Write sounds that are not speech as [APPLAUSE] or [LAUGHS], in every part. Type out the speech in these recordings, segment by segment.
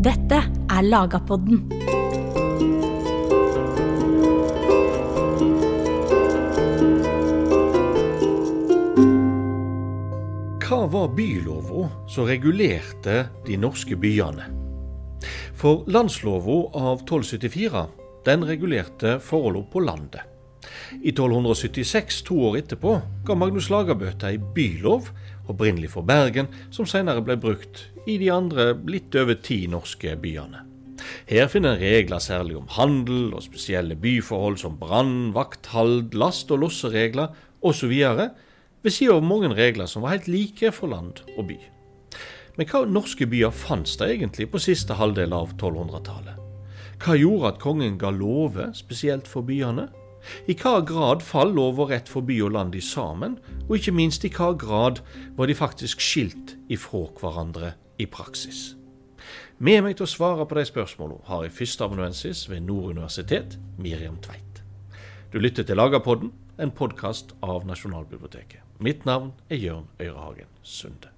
Dette er Lagapodden. Hva var bylova som regulerte de norske byene? For landslova av 1274 den regulerte forholda på landet. I 1276, to år etterpå, ga Magnus Lagabøte ei bylov, opprinnelig for Bergen, som senere ble brukt i de andre litt over ti norske byene. Her finner en regler særlig om handel og spesielle byforhold som brann, vakthald, last- og losseregler osv., ved siden av mange regler som var helt like for land og by. Men hva norske byer fantes det egentlig på siste halvdel av 1200-tallet? Hva gjorde at kongen ga lover spesielt for byene? I hva grad fall lov og rett for by og land i sammen, og ikke minst i hva grad var de faktisk skilt ifra hverandre i praksis? Med meg til å svare på de spørsmålene har jeg førsteamanuensis ved Nord universitet, Miriam Tveit. Du lytter til Lagerpodden, en podkast av Nasjonalbiblioteket. Mitt navn er Jørn Øyrehagen Sunde.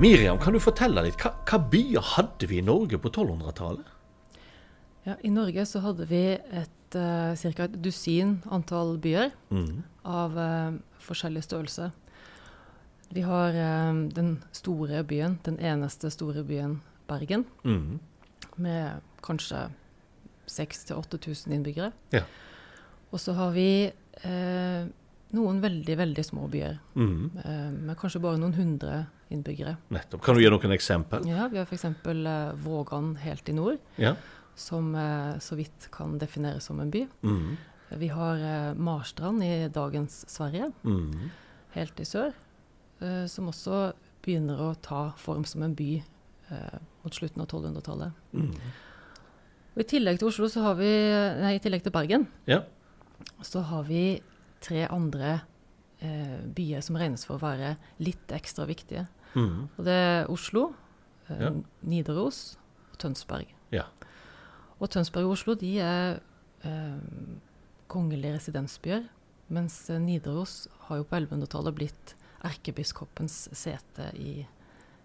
Miriam, kan du fortelle litt, hva, hva byer hadde vi i Norge på 1200-tallet? Ja, I Norge så hadde vi et uh, ca. et dusin antall byer Mm. av uh, forskjellig størrelse. Vi har uh, den store byen, den eneste store byen Bergen, Mm. med kanskje 6000-8000 innbyggere. Ja. Og så har vi eh, noen veldig, veldig små byer, Mm. eh, med kanskje bare noen hundre innbyggere. Nettopp. Kan du gi noen eksempel? Ja, vi har f.eks. Eh, Vågan helt i nord, Ja. som eh, så vidt kan defineres som en by. Mm. Vi har eh, Marstrand i dagens Sverige, Mm. helt i sør, som også begynner å ta form som en by mot slutten av 1200-tallet. Mm. I tillegg til Oslo, så har vi, nei, i tillegg til Bergen, Ja. så har vi tre andre eh, byer som regnes for å være litt ekstra viktige. Mm. Og det er Oslo, eh, Ja. Nidaros og Tønsberg. Ja. Og Tønsberg og Oslo de er eh, kongelige residensbyer, mens eh, Nidaros har jo på 1100-tallet blitt erkebiskopens sete i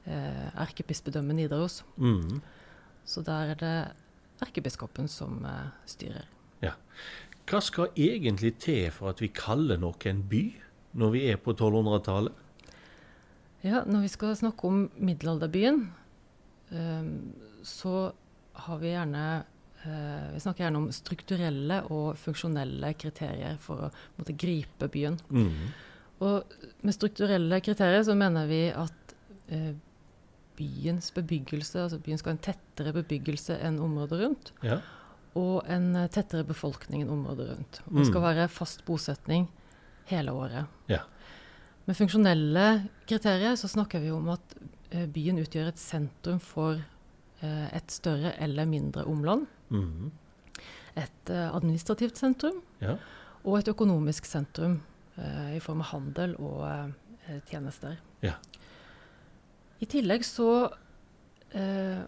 eh, erkebispedømmet Nidaros. Mm. Så der er det erkebiskopen som eh, styrer. Hva skal egentlig til for at vi kaller noe en by når vi er på 1200-tallet? Ja, når vi skal snakke om middelalderbyen, eh, så har vi gjerne eh, Vi snakker gjerne om strukturelle og funksjonelle kriterier for å måtte gripe byen. Mm. Og med strukturelle kriterier så mener vi at eh, byens bebyggelse, altså byen skal ha en tettere bebyggelse enn området rundt, Ja. og en eh, tettere befolkning enn området rundt. Og det Mm. skal være fast bosetning hele året. Ja. Med funksjonelle kriterier så snakker vi om at eh, byen utgjør et sentrum for eh, et større eller mindre omland, Mm. et eh, administrativt sentrum Ja. og et økonomisk sentrum i form av handel og tjenester. Ja. I tillegg så eh,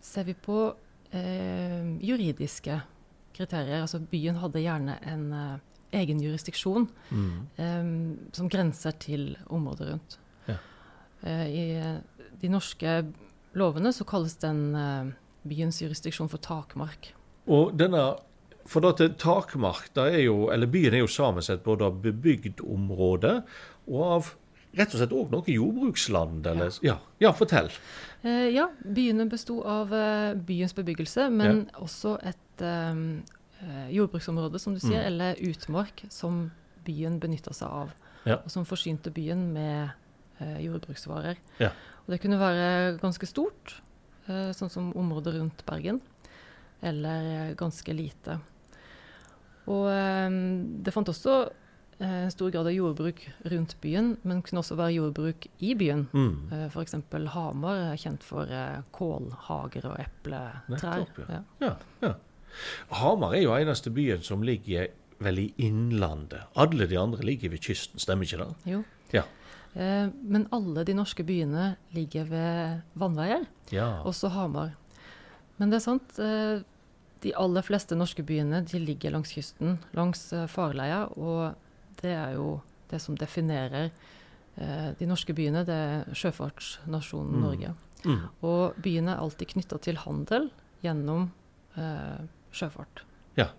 ser vi på eh, juridiske kriterier. Altså byen hadde gjerne en eh, egen jurisdiksjon Mm. eh, som grenser til området rundt. Ja. Eh, I de norske lovene så kalles den eh, byens jurisdiksjon for takmark. Og denne For til takmark, er jo, eller byen er jo sammensett både av bebygd område og av rett og slett òg noe jordbruksland, eller Ja, ja fortell. Eh, ja, byene besto av eh, byens bebyggelse, men også et eh, eh, jordbruksområde, som du sier, Mm. eller utmark, som byen benytta seg av. Ja. Og som forsynte byen med eh, jordbruksvarer. Ja. Og det kunne være ganske stort, eh, sånn som området rundt Bergen, eller eh, ganske lite. Og eh, det fant også eh, en stor grad av jordbruk rundt byen, men kunne også være jordbruk i byen. Mm. Eh, F.eks. Hamar er kjent for eh, kålhager og epletrær. Nettopp. Ja. Ja, ja. Hamar er jo eneste byen som ligger vel i innlandet. Alle de andre ligger ved kysten, stemmer ikke det? Jo. Ja. Eh, men alle de norske byene ligger ved vannveier, Ja. også Hamar. Men det er sant, eh, de aller fleste norske byene de ligger langs kysten, langs eh, farleia, og det er jo det som definerer eh, de norske byene, det er sjøfartsnasjonen Mm. Norge. Mm. Og byene er alltid knytta til handel gjennom eh, sjøfart. Ja.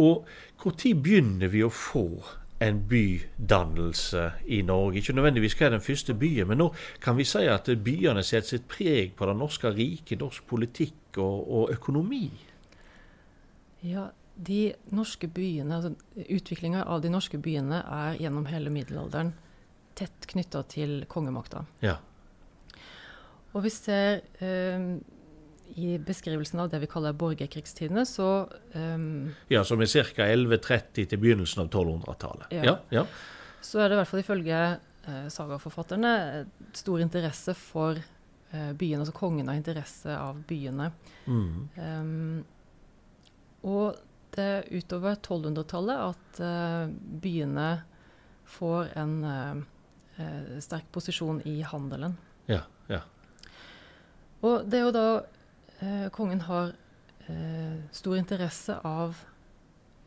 Og når begynner vi å få en bydannelse i Norge? Ikke nødvendigvis hva er den første byen, men nå kan vi si at byene setter sitt preg på det norske riket, norsk politikk og, og økonomi. Ja, de norske byene, altså Utviklinga av de norske byene er gjennom hele middelalderen tett knytta til kongemakta. Ja. Og vi ser eh, i beskrivelsen av det vi kaller borgerkrigstidene, så um, Ja, Som er ca. 1130 til begynnelsen av 1200-tallet. Ja. Ja, ja. så er det i hvert fall ifølge uh, sagaforfatterne eh, stor interesse for uh, byene. Altså kongen har interesse av byene. Mm. Um, og det er utover 1200-tallet at uh, byene får en uh, eh, sterk posisjon i handelen. ja, ja. Og det er jo da eh, kongen har eh, stor interesse av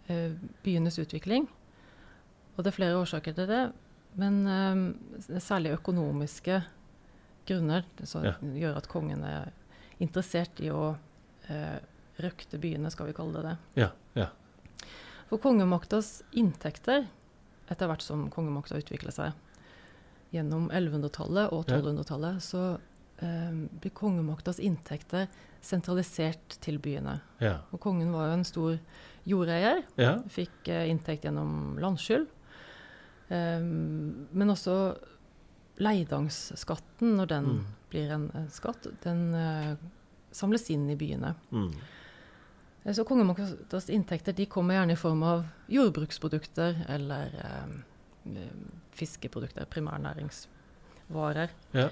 eh, byenes utvikling. Og det er flere årsaker til det, men eh, det særlig økonomiske grunner som Ja. gjør at kongen er interessert i å eh, røkte byene, skal vi kalle det det. ja, ja. For kongemaktas inntekter, etter hvert som kongemakta utvikler seg gjennom 1100-tallet og 1200-tallet, så blir kongemaktas inntekter sentralisert til byene. ja. Og kongen var jo en stor jordeier, ja. fikk eh, inntekt gjennom landskyld. Eh, men også leidangsskatten, når den Mm. blir en, en skatt, den eh, samles inn i byene. Mm. Eh, Så kongemaktas inntekter de kommer gjerne i form av jordbruksprodukter eller eh, fiskeprodukter, primærnæringsvarer. Ja.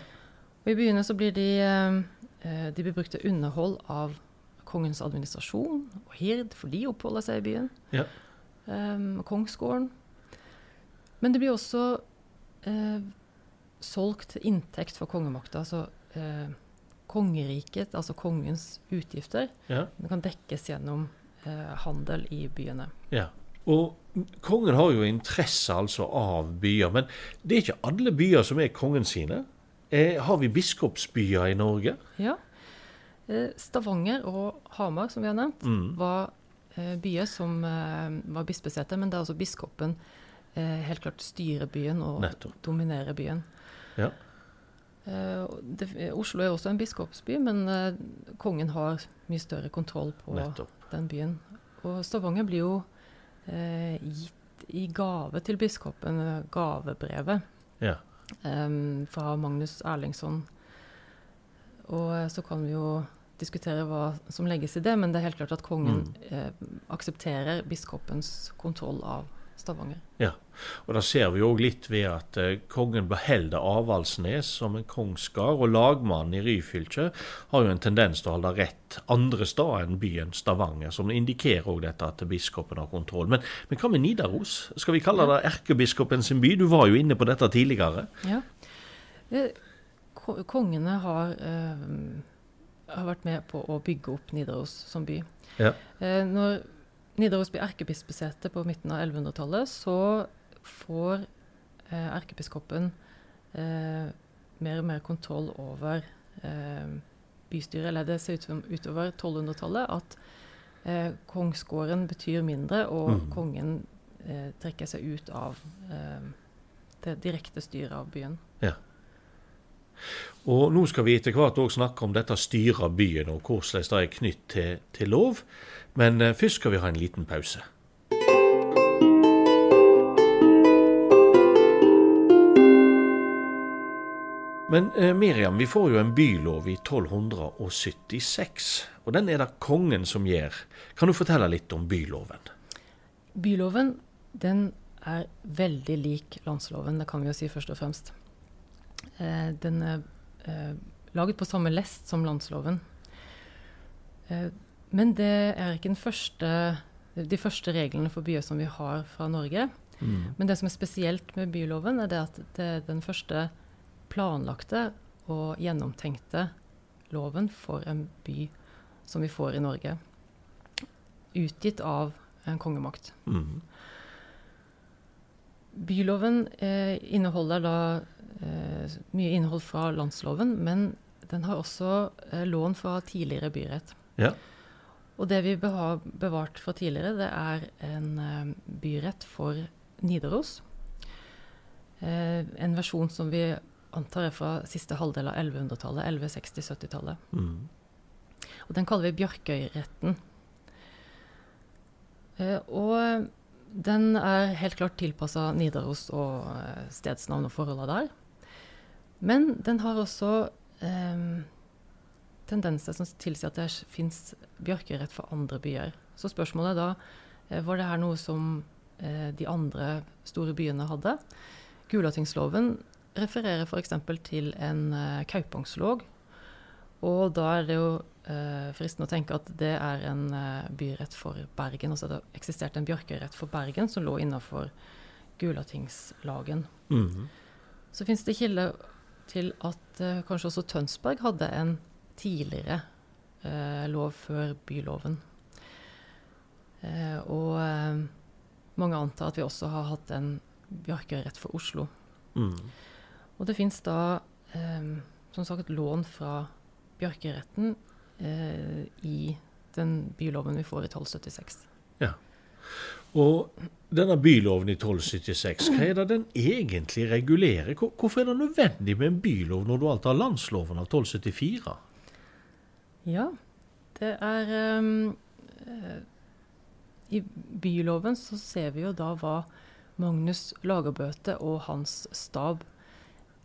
Og I byene så blir de, eh, de blir brukt til underhold av kongens administrasjon og hird, for de oppholder seg i byen. Ja. Um, kongsgården. Men det blir også uh, solgt til inntekt for kongemakta. Altså uh, kongeriket, altså kongens utgifter, ja. det kan dekkes gjennom uh, handel i byene. Ja. Og kongen har jo interesse altså av byer, men det er ikke alle byer som er kongen sine. Eh, har vi biskopsbyer i Norge? Ja. Eh, Stavanger og Hamar, som vi har nevnt, Mm. var eh, byer som eh, var bispesete, men det er altså biskopen helt klart styrer byen og Nettopp. dominerer byen. Ja. Det, Oslo er også en biskopsby, men kongen har mye større kontroll på Nettopp. den byen. Og Stavanger blir jo eh, gitt i gave til biskopen, gavebrevet Ja. Em, fra Magnus Erlingsson. Og eh, så kan vi jo diskutere hva som legges i det, men det er helt klart at kongen Mm. eh, aksepterer biskopens kontroll av Stavanger. Ja, Og da ser vi òg litt ved at eh, kongen beholder Avaldsnes som en kongsgard, og lagmannen i Ryfylke har jo en tendens til å holde rett andre steder enn byen Stavanger, som indikerer òg dette at biskopen har kontroll. Men, men hva med Nidaros? Skal vi kalle det erkebiskopen sin by? Du var jo inne på dette tidligere. Ja. Eh, kongene har, eh, har vært med på å bygge opp Nidaros som by. Ja. Eh, når Nidaros blir erkebispesete på midten av 1100-tallet, så får eh, erkebiskopen eh, mer og mer kontroll over eh, bystyret. Eller det ser ut som utover 1200-tallet at eh, kongsgården betyr mindre, og mm. kongen eh, trekker seg ut av eh, det direkte styret av byen. Og nå skal vi etter hvert òg snakke om dette styret av byen, og hvordan det er knytt til, til lov. Men eh, først skal vi ha en liten pause. Men eh, Miriam, vi får jo en bylov i 1276, og den er det kongen som gjør. Kan du fortelle litt om byloven? Byloven den er veldig lik landsloven, det kan vi jo si først og fremst. Eh, den er eh, laget på samme lest som landsloven. Eh, men det er ikke den første, de første reglene for byer som vi har fra Norge. Men det som er spesielt med byloven, er det at det er den første planlagte og gjennomtenkte loven for en by som vi får i Norge. Utgitt av en kongemakt. Mm. byloven eh, inneholder da mye innhold fra landsloven, men den har også eh, lån fra tidligere byrett. Ja. Og det vi har bevart fra tidligere, det er en eh, byrett for Nidaros. Eh, en versjon som vi antar er fra siste halvdel av 1100-tallet, 1160-70-tallet. Mm. Og den kaller vi Bjørkøyretten. Eh, og den er helt klart tilpassa Nidaros og eh, stedsnavn og forholda der. Men den har også eh, tendenser som tilsier at det fins bjørkerett for andre byer. Så spørsmålet er da eh, var det her noe som eh, de andre store byene hadde. Gulatingsloven refererer f.eks. til en eh, kaupangslåg. Og da er det jo fristende å tenke at det er en byrett for Bergen. Altså det eksisterte en bjørkerett for Bergen som lå innafor Gulatingslagen. Mm. Så fins det kilder til at eh, kanskje også Tønsberg hadde en tidligere eh, lov før byloven. Eh, og eh, mange antar at vi også har hatt en bjørkerett for Oslo. Mm. Og det fins da eh, som sagt lån fra bjørkeretten eh, i den byloven vi får i 1276. Og denne byloven i 1276, hva er det den egentlig regulerer? Hvorfor er det nødvendig med en bylov når du alt har landsloven av 1274? Ja, det er eh, I byloven så ser vi jo da hva Magnus Lagerbøte og hans stab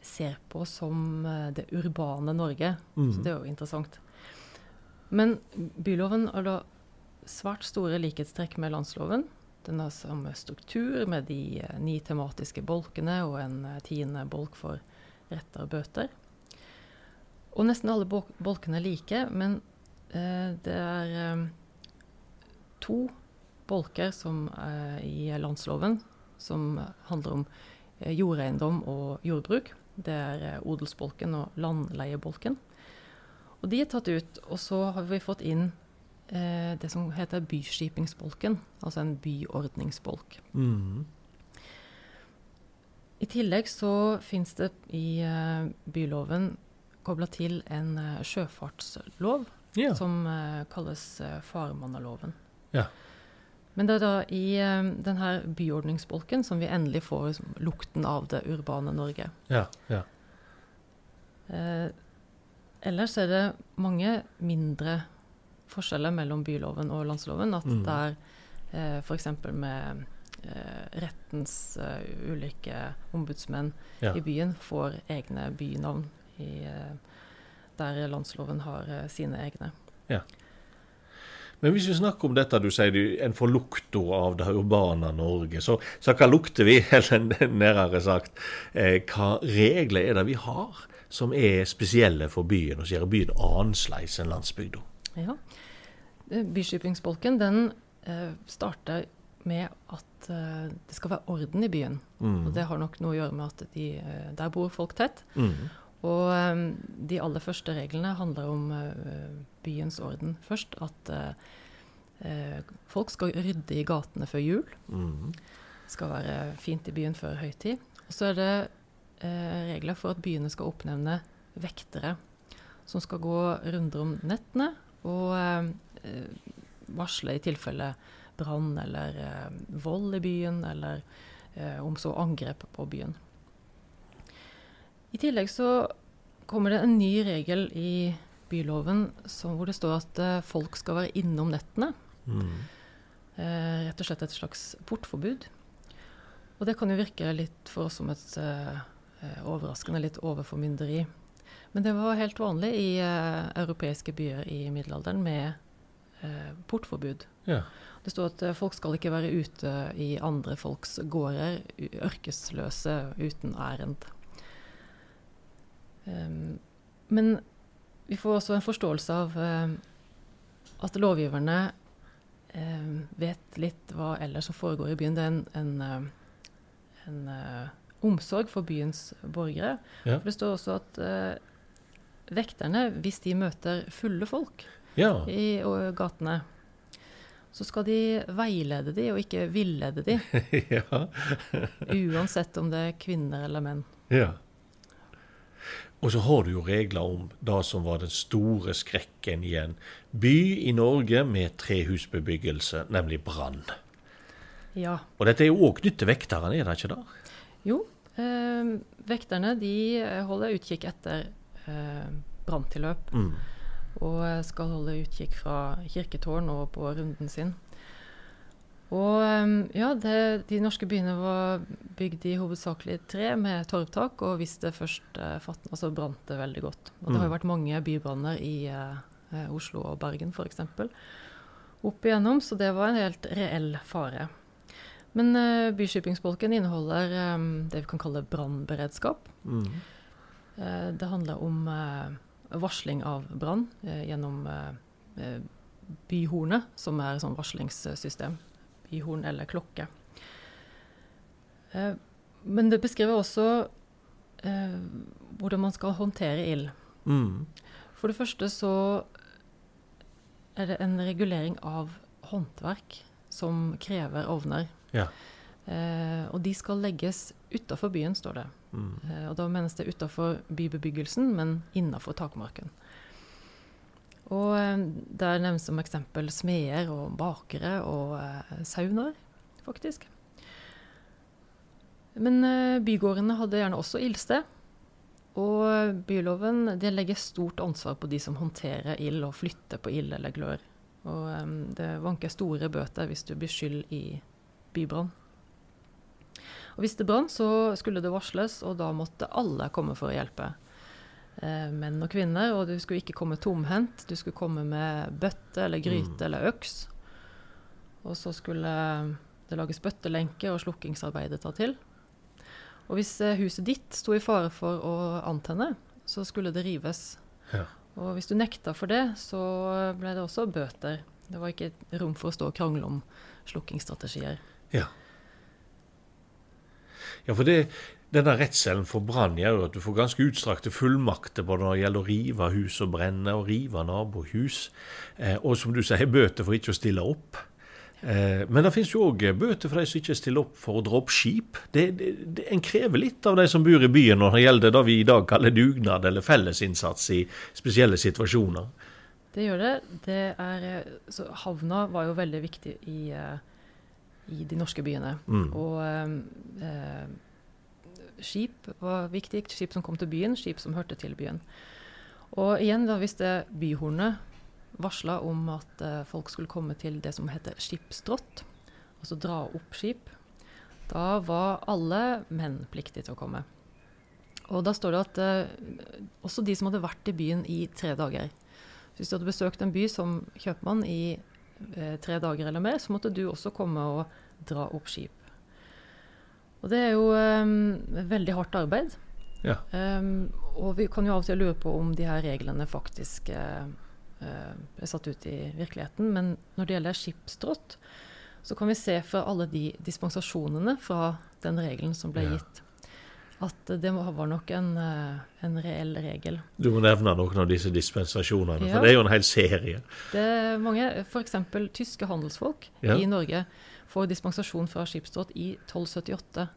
ser på som eh, det urbane Norge. Så Mm. det er jo interessant. Men byloven har da svært store likhetstrekk med landsloven. Den har samme struktur med de eh, ni tematiske bolkene og en eh, tiende bolk for retter og bøter. Og nesten alle bol- bolkene er like, men eh, det er eh, to bolker som, eh, i landsloven som handler om eh, jordeiendom og jordbruk. Det er odelsbolken og landleiebolken. Og de er tatt ut, og så har vi fått inn det som heter byskipingsbolken, altså en byordningsbolk. Mm. I tillegg så fins det i eh, byloven kobla til en eh, sjøfartslov Ja. som eh, kalles eh, farmannaloven. Ja. Men det er da i eh, denne byordningsbolken som vi endelig får lukten av det urbane Norge. ja, ja. Eh, ellers er det mange mindre forskjeller mellom byloven og landsloven. At Mm. det er eh, f.eks. med eh, rettens eh, ulike ombudsmenn Ja. i byen får egne bynavn, i, eh, der landsloven har sine egne. Men hvis vi snakker om dette, du sier en får lukta av det urbane Norge, så, så hva lukter vi, [LAUGHS] eller nærmere sagt, eh, hva regler er det vi har som er spesielle for byen, og som gjør byen annerledes enn landsbygda? Ja. Eh, Byskipingsbolken den eh, starter med at eh, det skal være orden i byen. Mm. Og det har nok noe å gjøre med at de, eh, der bor folk tett. Mm. Og eh, de aller første reglene handler om eh, byens orden. Først at folk skal rydde i gatene før jul. Mm. Det skal være fint i byen før høytid. Og så er det eh, regler for at byene skal oppnevne vektere som skal gå runder om nettene og eh, varsle i tilfelle brann eller eh, vold i byen, eller eh, om så angrep på byen. I tillegg så kommer det en ny regel i byloven som, hvor det står at eh, folk skal være innom nettene. Mm. Eh, rett og slett et slags portforbud. Og det kan jo virke litt for oss som et eh, overraskende litt overformynderi. Men det var helt vanlig i uh, europeiske byer i middelalderen med uh, portforbud. Ja. Det står at eh, folk skal ikke være ute i andre folks gårder, ørkesløse uten ærend. Um, men vi får også en forståelse av uh, at lovgiverne eh, vet litt hva ellers som foregår i byen. Det er en, en, en omsorg for byens borgere. Ja. For det står også at eh, vekterne, hvis de møter fulle folk ja. i og, gatene, så skal de veilede de, og ikke villede de. [LAUGHS] ja. Uansett om det er kvinner eller menn. ja. Og så har du jo regler om det som var den store skrekken i en by i Norge med trehusbebyggelse, nemlig brann. Ja. Og dette er jo òg knyttet til vekterne, er det ikke det? Jo, eh, vekterne de holder utkikk etter eh, branntilløp. Mm. Og skal holde utkikk fra kirketårn og på runden sin. Og eh, ja, det, de norske byene var bygd i hovedsakelig tre med torvtak. Og hvis det først eh, fatna, så brant det veldig godt. Og det har jo Mm. vært mange bybranner i eh, eh, Oslo og Bergen f.eks. opp igjennom, så det var en helt reell fare. Men uh, byskipingsbolken inneholder um, det vi kan kalle brannberedskap. Mm. Uh, det handler om varsling av brann gjennom byhornet, som er et sånn varslingssystem. Byhorn eller klokke. Men det beskriver også hvordan man skal håndtere ild. Mm. For det første så er det en regulering av håndverk som krever ovner. Ja. Eh, og de skal legges utafor byen, står det. Mm. Eh, og da menes det utafor bybebyggelsen, men innafor takmarken. Og eh, der nevnes som eksempel smeder og bakere og saunaer, faktisk. Men bygårdene hadde gjerne også ildsted. Og byloven det legger stort ansvar på de som håndterer ild og flytter på ild eller glør. Og eh, det vanker store bøter hvis du blir skyld i bybrann. Og hvis det brann, så skulle det varsles, og da måtte alle komme for å hjelpe. Eh, menn og kvinner, og du skulle ikke komme tomhendt. Du skulle komme med bøtte eller gryte Mm. eller øks. Og så skulle det lages bøttelenker og slukkingsarbeidet ta til. Og hvis eh, huset ditt sto i fare for å antenne, så skulle det rives. Ja. Og hvis du nekta for det, så ble det også bøter. Det var ikke rom for å stå og krangle om slukkingsstrategier. Ja. Ja, for det, denne redselen for brann gjør jo at du får ganske utstrakte fullmakter både når det gjelder å rive hus og brenne, og rive nabohus. Eh, og som du sier, bøter for ikke å stille opp. Eh, men det finnes jo òg bøter for de som ikke stiller opp for å dra opp skip. Det, det, det, en krever litt av de som bor i byen når det gjelder det vi i dag kaller dugnad eller fellesinnsats i spesielle situasjoner. Det gjør det. det er, eh, havna var jo veldig viktig i, eh, i de norske byene. Mm. Og eh, skip var viktig. Skip som kom til byen, skip som hørte til byen. Og igjen, da hvis det byhornet varsla om at eh, folk skulle komme til det som heter skipsdrott, altså dra opp skip, da var alle menn pliktige til å komme. Og da står det at eh, også de som hadde vært i byen i tre dager. Hvis du hadde besøkt en by som kjøpmann i eh, tre dager eller mer, så måtte du også komme og dra opp skip. Og det er jo eh, veldig hardt arbeid. Ja. Um, og vi kan jo av og til lure på om de her reglene faktisk eh, eh, er satt ut i virkeligheten. Men når det gjelder skipsdrott, så kan vi se fra alle de dispensasjonene fra den regelen som ble Ja. gitt, at det var nok en, eh, en reell regel. Du må nevne noen av disse dispensasjonene, Ja. for det er jo en hel serie. Det er mange, F.eks. tyske handelsfolk Ja. i Norge får dispensasjon fra skipsdrott i 1278.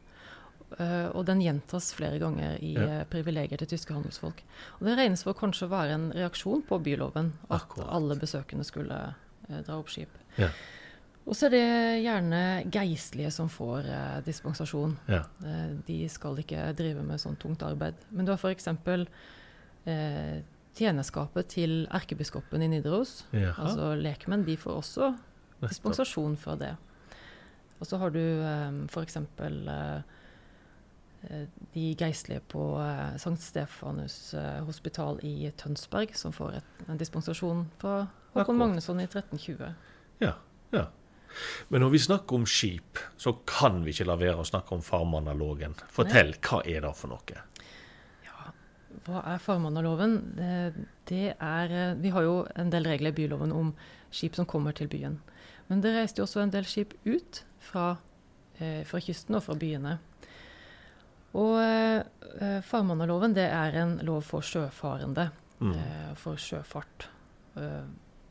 Eh, og den gjentas flere ganger i Ja. eh, privilegier til tyske handelsfolk. Og Det regnes for kanskje å være en reaksjon på byloven at Akkurat. alle besøkende skulle dra opp skip. Ja. Og så er det gjerne geistlige som får eh, dispensasjon. Ja. Eh, de skal ikke drive med sånn tungt arbeid. Men du har f.eks. Eh, tjeneskapet til erkebiskopen i Nidaros. Jaha. Altså lekmenn, de får også dispensasjon fra det. Og så har du eh, f.eks. Uh, de geistlige på eh, Sankt Stefanus eh, hospital i Tønsberg, som får et, en dispensasjon fra Håkon Magnusson i 1320. Ja, ja. Men når vi snakker om skip, så kan vi ikke la være å snakke om farmanalogen. Fortell, hva er det for noe? Ja, hva er farmanaloven? Det, det er eh, Vi har jo en del regler i byloven om skip som kommer til byen. Men det reiste jo også en del skip ut fra, eh, fra kysten og fra byene. Og eh, farmannaloven det er en lov for sjøfarende, Mm. eh, for sjøfart. Eh,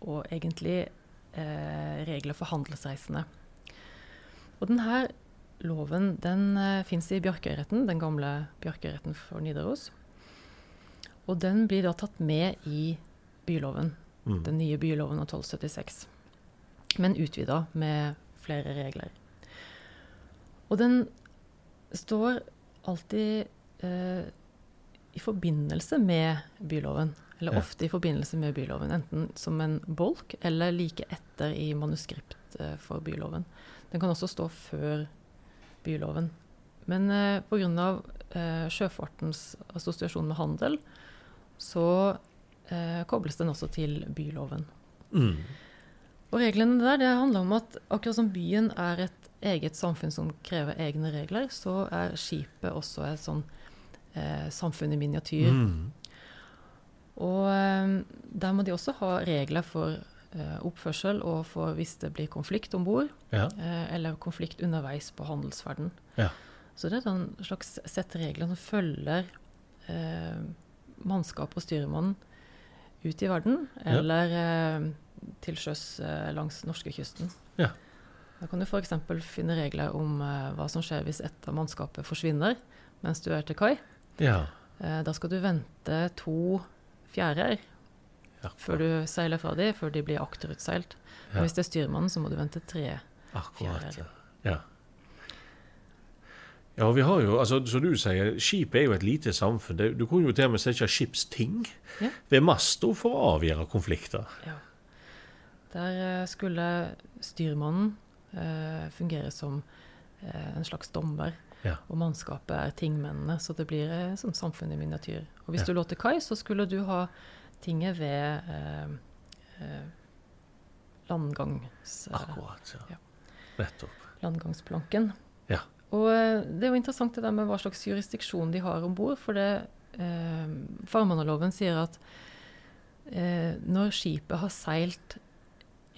og egentlig eh, regler for handelsreisende. Og denne loven den eh, fins i Bjarkøyretten, den gamle Bjarkøyretten for Nidaros. Og den blir da tatt med i byloven, Mm. den nye byloven av 1276. Men utvida med flere regler. Og den står alltid eh, i forbindelse med byloven. Eller ofte i forbindelse med byloven. Enten som en bolk eller like etter i manuskript eh, for byloven. Den kan også stå før byloven. Men eh, pga. Eh, sjøfartens assosiasjon med handel, så eh, kobles den også til byloven. Mm. Og reglene der det handler om at akkurat som byen er et eget samfunn som krever egne regler, så er skipet også et sånn eh, samfunn i miniatyr. Mm. Og eh, der må de også ha regler for eh, oppførsel og for hvis det blir konflikt om bord, Ja. eh, eller konflikt underveis på handelsferden. Ja. Så det er en slags sett regler som følger eh, mannskap og styremannen ut i verden, Ja. eller eh, til sjøs eh, langs norskekysten. Ja. Da kan du f.eks. finne regler om eh, hva som skjer hvis et av mannskapet forsvinner mens du er til kai. ja. Da skal du vente to fjærer Ja. før du seiler fra dem, før de blir akterutseilt. Ja. Hvis det er styrmannen, så må du vente tre. Akkurat. Fjerde. Ja. Ja, vi har jo, altså Som du sier, skip er jo et lite samfunn. Du kunne jo til og med sette skipsting Ja. ved masta for å avgjøre konflikter. Ja. Der eh, skulle styrmannen eh, fungere som eh, en slags dommer. Ja. Og mannskapet er tingmennene, så det blir eh, som samfunn i miniatyr. Og hvis Ja. du lå til kai, så skulle du ha tinget ved eh, eh, landgangs, eh, Akkurat. ja. Ja. Nettopp. landgangsplanken. Ja. Og eh, det er jo interessant det der med hva slags jurisdiksjon de har om bord. For det eh, farmannerloven sier at eh, når skipet har seilt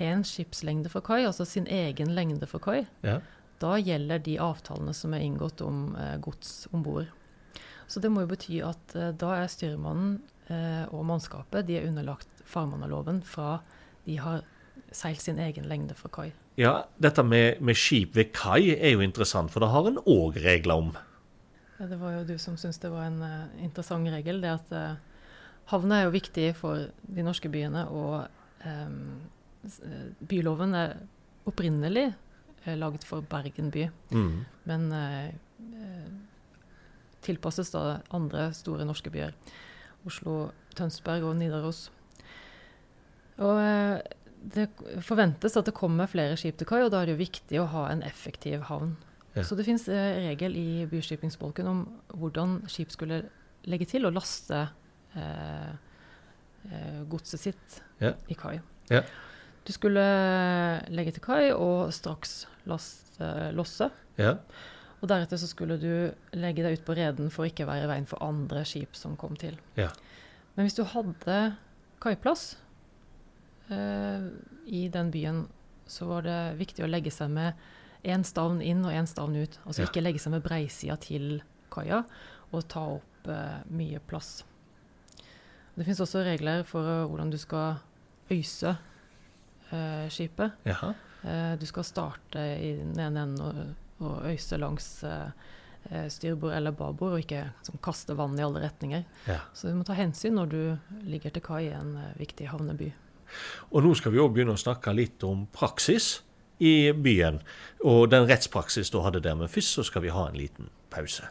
én skipslengde for kai, altså sin egen lengde for kai, Ja. Da gjelder de avtalene som er inngått om eh, gods om bord. Så det må jo bety at eh, da er styrmannen eh, og mannskapet de er underlagt farmannerloven fra de har seilt sin egen lengde fra kai. ja, dette med, med skip ved kai er jo interessant, for det har en òg regler om. Ja, det var jo du som syntes det var en uh, interessant regel. Det at uh, havna er jo viktig for de norske byene, og um, byloven er opprinnelig laget for Bergen by, Mm. men eh, eh, tilpasses da andre store norske byer. Oslo, Tønsberg og Nidaros. Og eh, det forventes at det kommer flere skip til kai, og da er det jo viktig å ha en effektiv havn. Ja. Så det fins regel i byskipingsbolken om hvordan skip skulle legge til og laste eh, eh, godset sitt Ja. i kai. Ja. Du skulle legge til kai og straks laste, losse. Ja. Og deretter så skulle du legge deg ut på reden for ikke å være i veien for andre skip som kom til. Ja. Men hvis du hadde kaiplass eh, i den byen, så var det viktig å legge seg med én stavn inn og én stavn ut. Altså Ja. ikke legge seg med breisida til kaia og ta opp eh, mye plass. Det fins også regler for eh, hvordan du skal øyse skipet. Jaha. Eh, du skal starte i den ene enden og, og øyse langs eh, eh, styrbord eller babord, og ikke sånn, kaste vann i alle retninger. Ja. Så du må ta hensyn når du ligger til kai i en eh, viktig havneby. Og nå skal vi òg begynne å snakke litt om praksis i byen, og den rettspraksis du hadde der. Men først så skal vi ha en liten pause.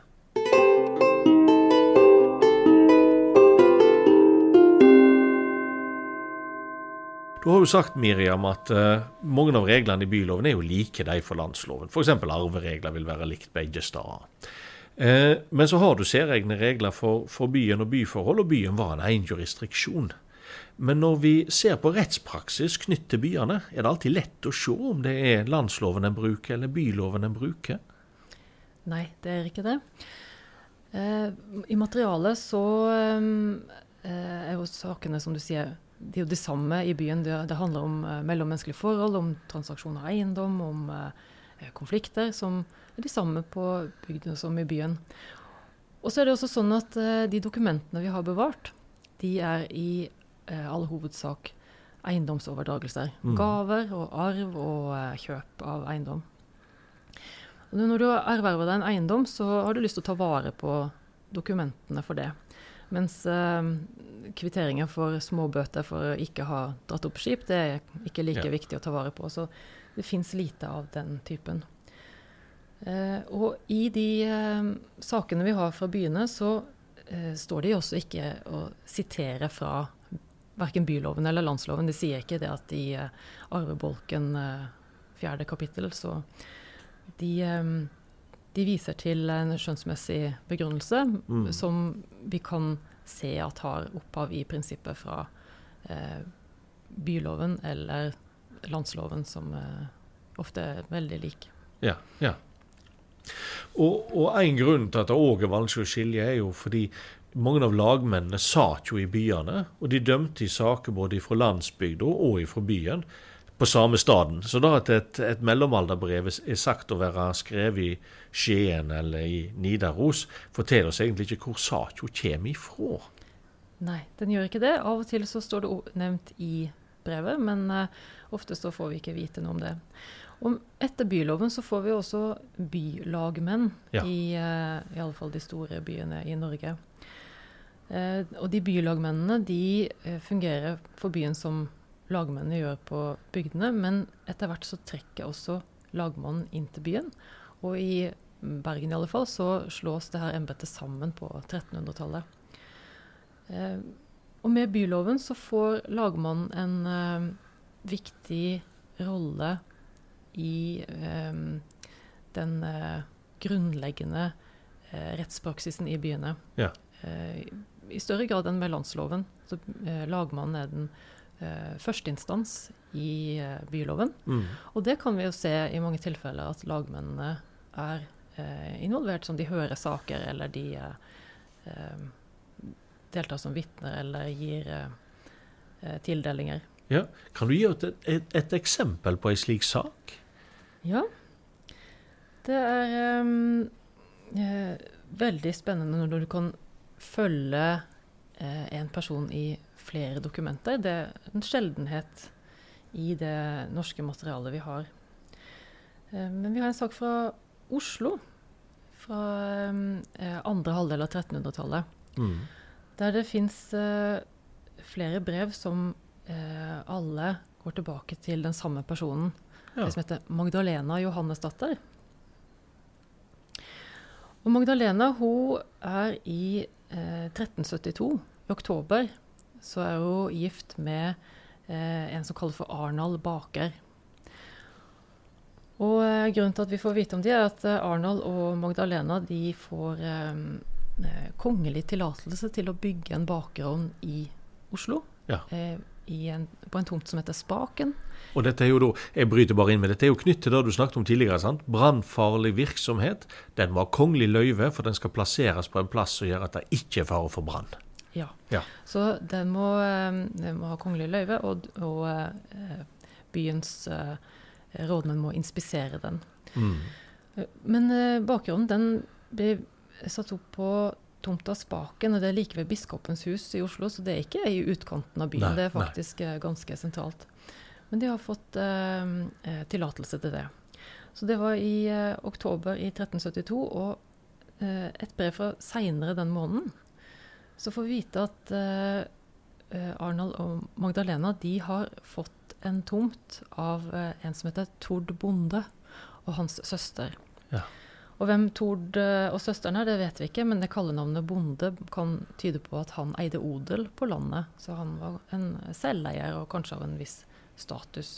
Du har jo sagt Miriam, at uh, mange av reglene i byloven er jo like de for landsloven. F.eks. arveregler vil være likt begge steder. Uh, men så har du særegne regler for, for byen og byforhold, og byen var en egen. Men når vi ser på rettspraksis knytt til byene, er det alltid lett å se om det er landsloven en bruker, eller byloven en bruker. Nei, det er ikke det. Uh, I materialet så er jo sakene, som du sier, de er jo det samme i byen. Det, det handler om eh, mellommenneskelige forhold, om transaksjon av eiendom, om eh, konflikter, som er de samme på bygden som i byen. Og så er det også sånn at eh, de dokumentene vi har bevart, de er i eh, all hovedsak eiendomsoverdragelser. Mm. Gaver og arv og eh, kjøp av eiendom. Og når du har erverver deg en eiendom, så har du lyst til å ta vare på dokumentene for det. Mens eh, kvitteringer for småbøter for å ikke ha dratt opp skip, det er ikke like Ja. viktig å ta vare på. Så det fins lite av den typen. Eh, og i de eh, sakene vi har fra byene, så står de også ikke å sitere fra verken byloven eller landsloven. De sier ikke det at i arvebolken fjerde kapittel, så de, de viser til en skjønnsmessig begrunnelse Mm. som vi kan se at har opphav i prinsippet fra eh, byloven eller landsloven, som eh, ofte er veldig lik. Ja, ja. Og, og en grunn til at det òg er vanskelig å skilje, er jo fordi mange av lagmennene satt jo i byene, og de dømte i saker både fra landsbygda og fra byen på samme staden. Så da at et, et mellomalderbrev er sagt å være skrevet i Skien eller i Nidaros, forteller oss egentlig ikke hvor saka kommer ifra. Nei, den gjør ikke det. Av og til så står det nevnt i brevet, men uh, ofte så får vi ikke vite noe om det. Og etter byloven så får vi også bylagmenn Ja. i uh, iallfall alle fall de store byene i Norge. Uh, og de bylagmennene de eh, fungerer for byen som lagmennene gjør på bygdene, men etter hvert så trekker også lagmannen inn til byen. Og i Bergen i alle fall så slås det her embetet sammen på 1300-tallet. Eh, og med byloven så får lagmannen en eh, viktig rolle i eh, den eh, grunnleggende eh, rettspraksisen i byene. Ja. Eh, I større grad enn med landsloven. Så lagmannen er den eh, førsteinstans i eh, byloven. Mm. Og det kan vi jo se i mange tilfeller at lagmennene er eh, involvert, som de hører saker, eller de eh, deltar som vitner eller gir eh, tildelinger. Ja. Kan du gi et, et, et eksempel på ei slik sak? Ja. Det er um, eh, veldig spennende når du kan følge en person i flere dokumenter. Det er en sjeldenhet i det norske materialet vi har. Eh, men vi har en sak fra Oslo fra eh, andre halvdel av 1300-tallet. Mm. Der det fins eh, flere brev som alle går tilbake til den samme personen. Ja. Det som heter Magdalena Johannesdatter. Og Magdalena hun er i eh, 1372, i oktober, så er hun gift med eh, en som kalles for Arnald Baker. Og eh, Grunnen til at vi får vite om de er at eh, Arnold og Magdalena de får eh, eh, kongelig tillatelse til å bygge en bakerovn i Oslo. Ja. Eh, i en, på en tomt som heter Spaken. Og dette er jo da, jeg bryter bare inn med dette er jo knyttet til det du snakket om tidligere. sant? Brannfarlig virksomhet. Den må ha kongelig løyve, for den skal plasseres på en plass som gjør at det ikke er fare for brann. Ja. Ja. Så den må, eh, den må ha kongelig løyve, og, og eh, byens eh, rådmenn må inspisere den. Mm. Men bakgrunnen den ble satt opp på tomta Spaken, og det er like ved Biskopens hus i Oslo, så det er ikke i utkanten av byen. Nei, det er faktisk nei. ganske sentralt. Men de har fått eh, tillatelse til det. Så det var i eh, oktober i 1372, og eh, et brev fra seinere den måneden, så får vi vite at eh, Arnold og Magdalena de har fått en tomt av uh, en som heter Tord Bonde, og hans søster. Ja. Og hvem Tord og søsteren er, det vet vi ikke, men det kallenavnet Bonde kan tyde på at han eide odel på landet. Så han var en selveier og kanskje av en viss status.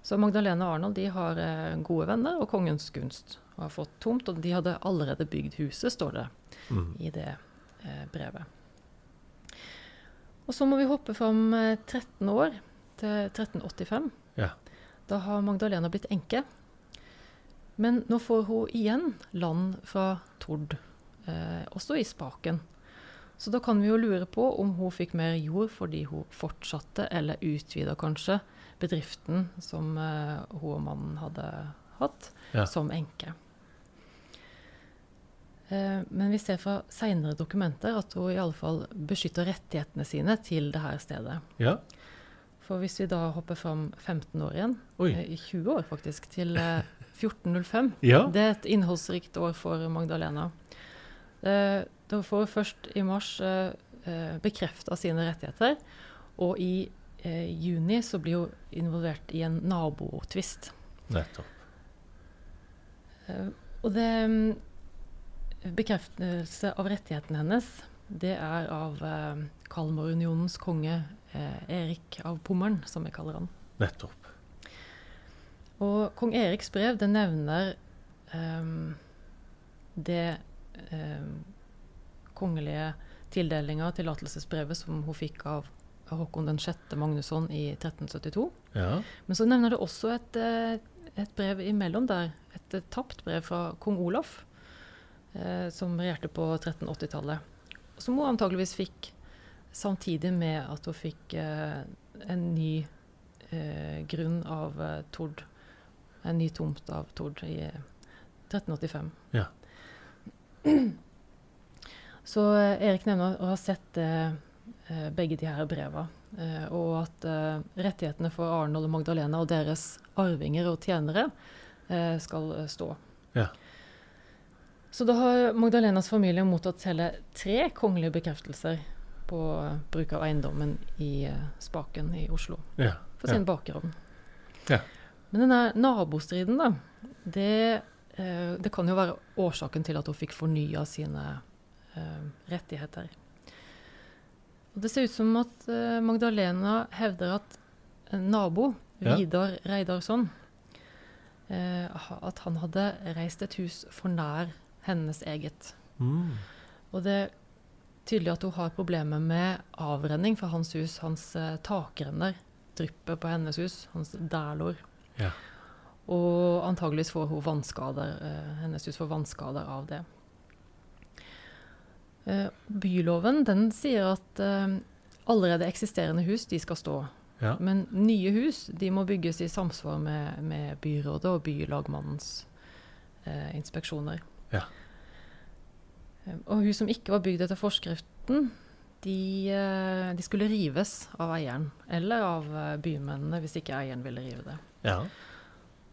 Så Magdalene og Arnold de har gode venner og kongens gunst. Og har fått tomt, og de hadde allerede bygd huset, står det Mm. i det brevet. Og så må vi hoppe fram eh, 13 år, til 1385. Ja. Da har Magdalena blitt enke. Men nå får hun igjen land fra Tord, eh, også i Spaken. Så da kan vi jo lure på om hun fikk mer jord fordi hun fortsatte, eller utvida kanskje, bedriften som eh, hun og mannen hadde hatt, Ja. som enke. Eh, men vi ser fra seinere dokumenter at hun i alle fall beskytter rettighetene sine til det her stedet. Ja. For hvis vi da hopper fram 15 år igjen, Oi. eh, i 20 år faktisk, til eh, [LAUGHS] 1405 Ja. Det er et innholdsrikt år for Magdalena. Eh, Da får hun først i mars eh, eh, bekrefta sine rettigheter, og i eh, juni så blir hun involvert i en nabotvist. Nettopp. Eh, Og det mm, Bekreftelse av rettighetene hennes, det er av eh, Kalmarunionens konge eh, Erik av Pommern, som vi kaller han. Nettopp. Og kong Eriks brev det nevner eh, det ehm, kongelige tildelinga, tillatelsesbrevet, som hun fikk av Håkon den 6. Magnusson i 1372. Ja. Men så nevner det også et, eh, et brev imellom der, et eh, tapt brev fra kong Olaf, eh, som regjerte på 1380-tallet. Som hun antageligvis fikk samtidig med at hun fikk eh, en ny eh, grunn av eh, Tord. En ny tomt av Tord i eh, 1385. Ja. [CLEARS THROAT] Så eh, Erik nevner å ha sett eh, eh, begge de her breva, eh, og at eh, rettighetene for Arnold og Magdalena og deres arvinger og tjenere eh, skal eh, stå. Ja. Så da har Magdalenas familie mottatt hele tre kongelige bekreftelser på bruk av eiendommen i eh, Spaken i Oslo Ja. for sin bakgrunn. Ja. Men denne nabostriden, da, det, eh, det kan jo være årsaken til at hun fikk fornya sine eh, rettigheter. Og det ser ut som at Magdalena hevder at nabo, Ja. Vidar Reidarsson, at han hadde reist et hus for nær hennes eget. Mm. Og det er tydelig at hun har problemer med avrenning fra hans hus. Hans eh, takrenner drypper på hennes hus, hans dælor. Ja. Og antageligvis får hun vannskader, eh, hennes hus får vannskader av det. Eh, byloven den sier at eh, allerede eksisterende hus de skal stå. Ja. Men nye hus de må bygges i samsvar med, med byrådet og bylagmannens eh, inspeksjoner. Ja. Eh, Og hus som ikke var bygd etter forskriften, de, eh, de skulle rives av eieren. Eller av eh, bymennene, hvis ikke eieren ville rive det. ja.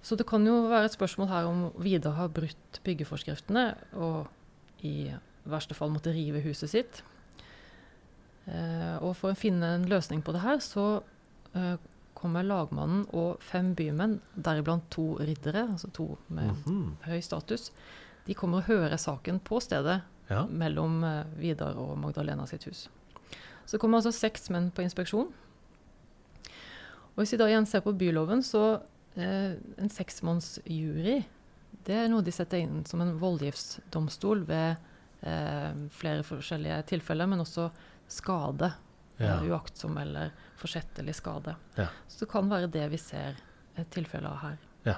Så det kan jo være et spørsmål her om Vidar har brutt byggeforskriftene og i verste fall måtte rive huset sitt. Eh, og for å finne en løsning på det her, så eh, kommer lagmannen og fem bymenn, deriblant to riddere, altså to med Mhm. høy status, de kommer og hører saken på stedet ja. mellom eh, Vidar og Magdalena sitt hus. Så kommer altså seks menn på inspeksjon. Og hvis vi da igjen ser på byloven, så eh, en seksmannsjury det er noe de setter inn som en voldgiftsdomstol ved eh, flere forskjellige tilfeller, men også skade. Ja. eh, uaktsom eller forsettlig skade. Ja. Så det kan være det vi ser et tilfelle av her. Ja.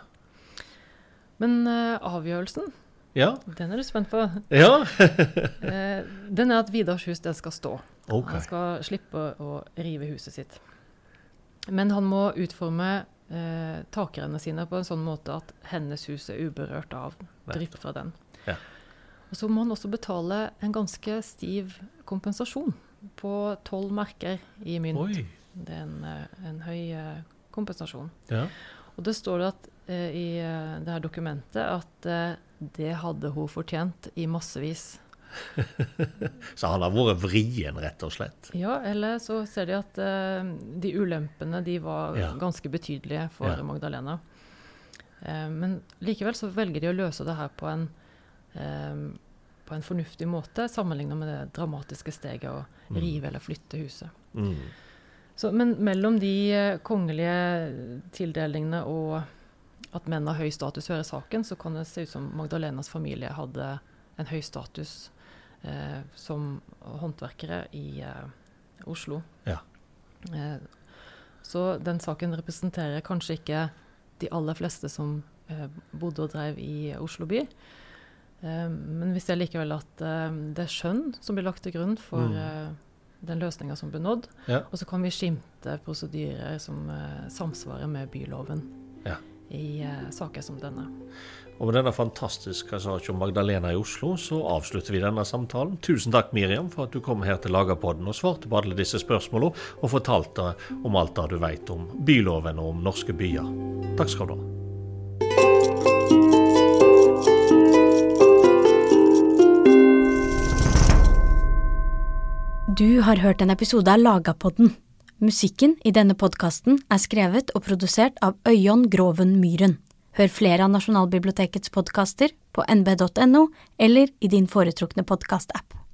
Men eh, avgjørelsen, Ja. den er du spent på. ja. [LAUGHS] Eh, den er at Vidars hus den skal stå. Okay. Han skal slippe å rive huset sitt. Men han må utforme eh, takrennene sine på en sånn måte at hennes hus er uberørt av drypp fra den. Ja. Og så må han også betale en ganske stiv kompensasjon på tolv merker i mynt. Oi. Det er en, eh, en høy eh, kompensasjon. Ja. Og det står det at, i eh, det her dokumentet at eh, det hadde hun fortjent i massevis. [LAUGHS] Så han har vært vrien, rett og slett. Ja, eller så ser de at uh, de ulempene de var Ja. ganske betydelige for Ja. Magdalena. Uh, men likevel så velger de å løse det her på en, uh, på en fornuftig måte, sammenlignet med det dramatiske steget å Mm. rive eller flytte huset. Mm. Så, men mellom de eh, kongelige tildelingene og at menn av høy status hører saken, så kan det se ut som Magdalenas familie hadde en høy status eh, som håndverkere i eh, Oslo. Ja. Eh, så den saken representerer kanskje ikke de aller fleste som eh, bodde og drev i Oslo by. Eh, men vi ser likevel at eh, det er skjønn som blir lagt til grunn for Mm. den løsninga som ble nådd. Ja. Og så kan vi skimte prosedyrer som eh, samsvarer med byloven Ja. I eh, saker som denne. Og med denne fantastiske saken om Magdalena i Oslo, så avslutter vi denne samtalen. Tusen takk, Miriam, for at du kom her til Lagerpodden og svarte på alle disse spørsmålene, og fortalte om alt det du vet om byloven og om norske byer. Takk skal du ha. Du har hørt en episode av Lagapodden. Musikken i denne podkasten er skrevet og produsert av Øyon Groven Myhren. Hør flere av Nasjonalbibliotekets podkaster på nb.no eller i din foretrukne podkastapp.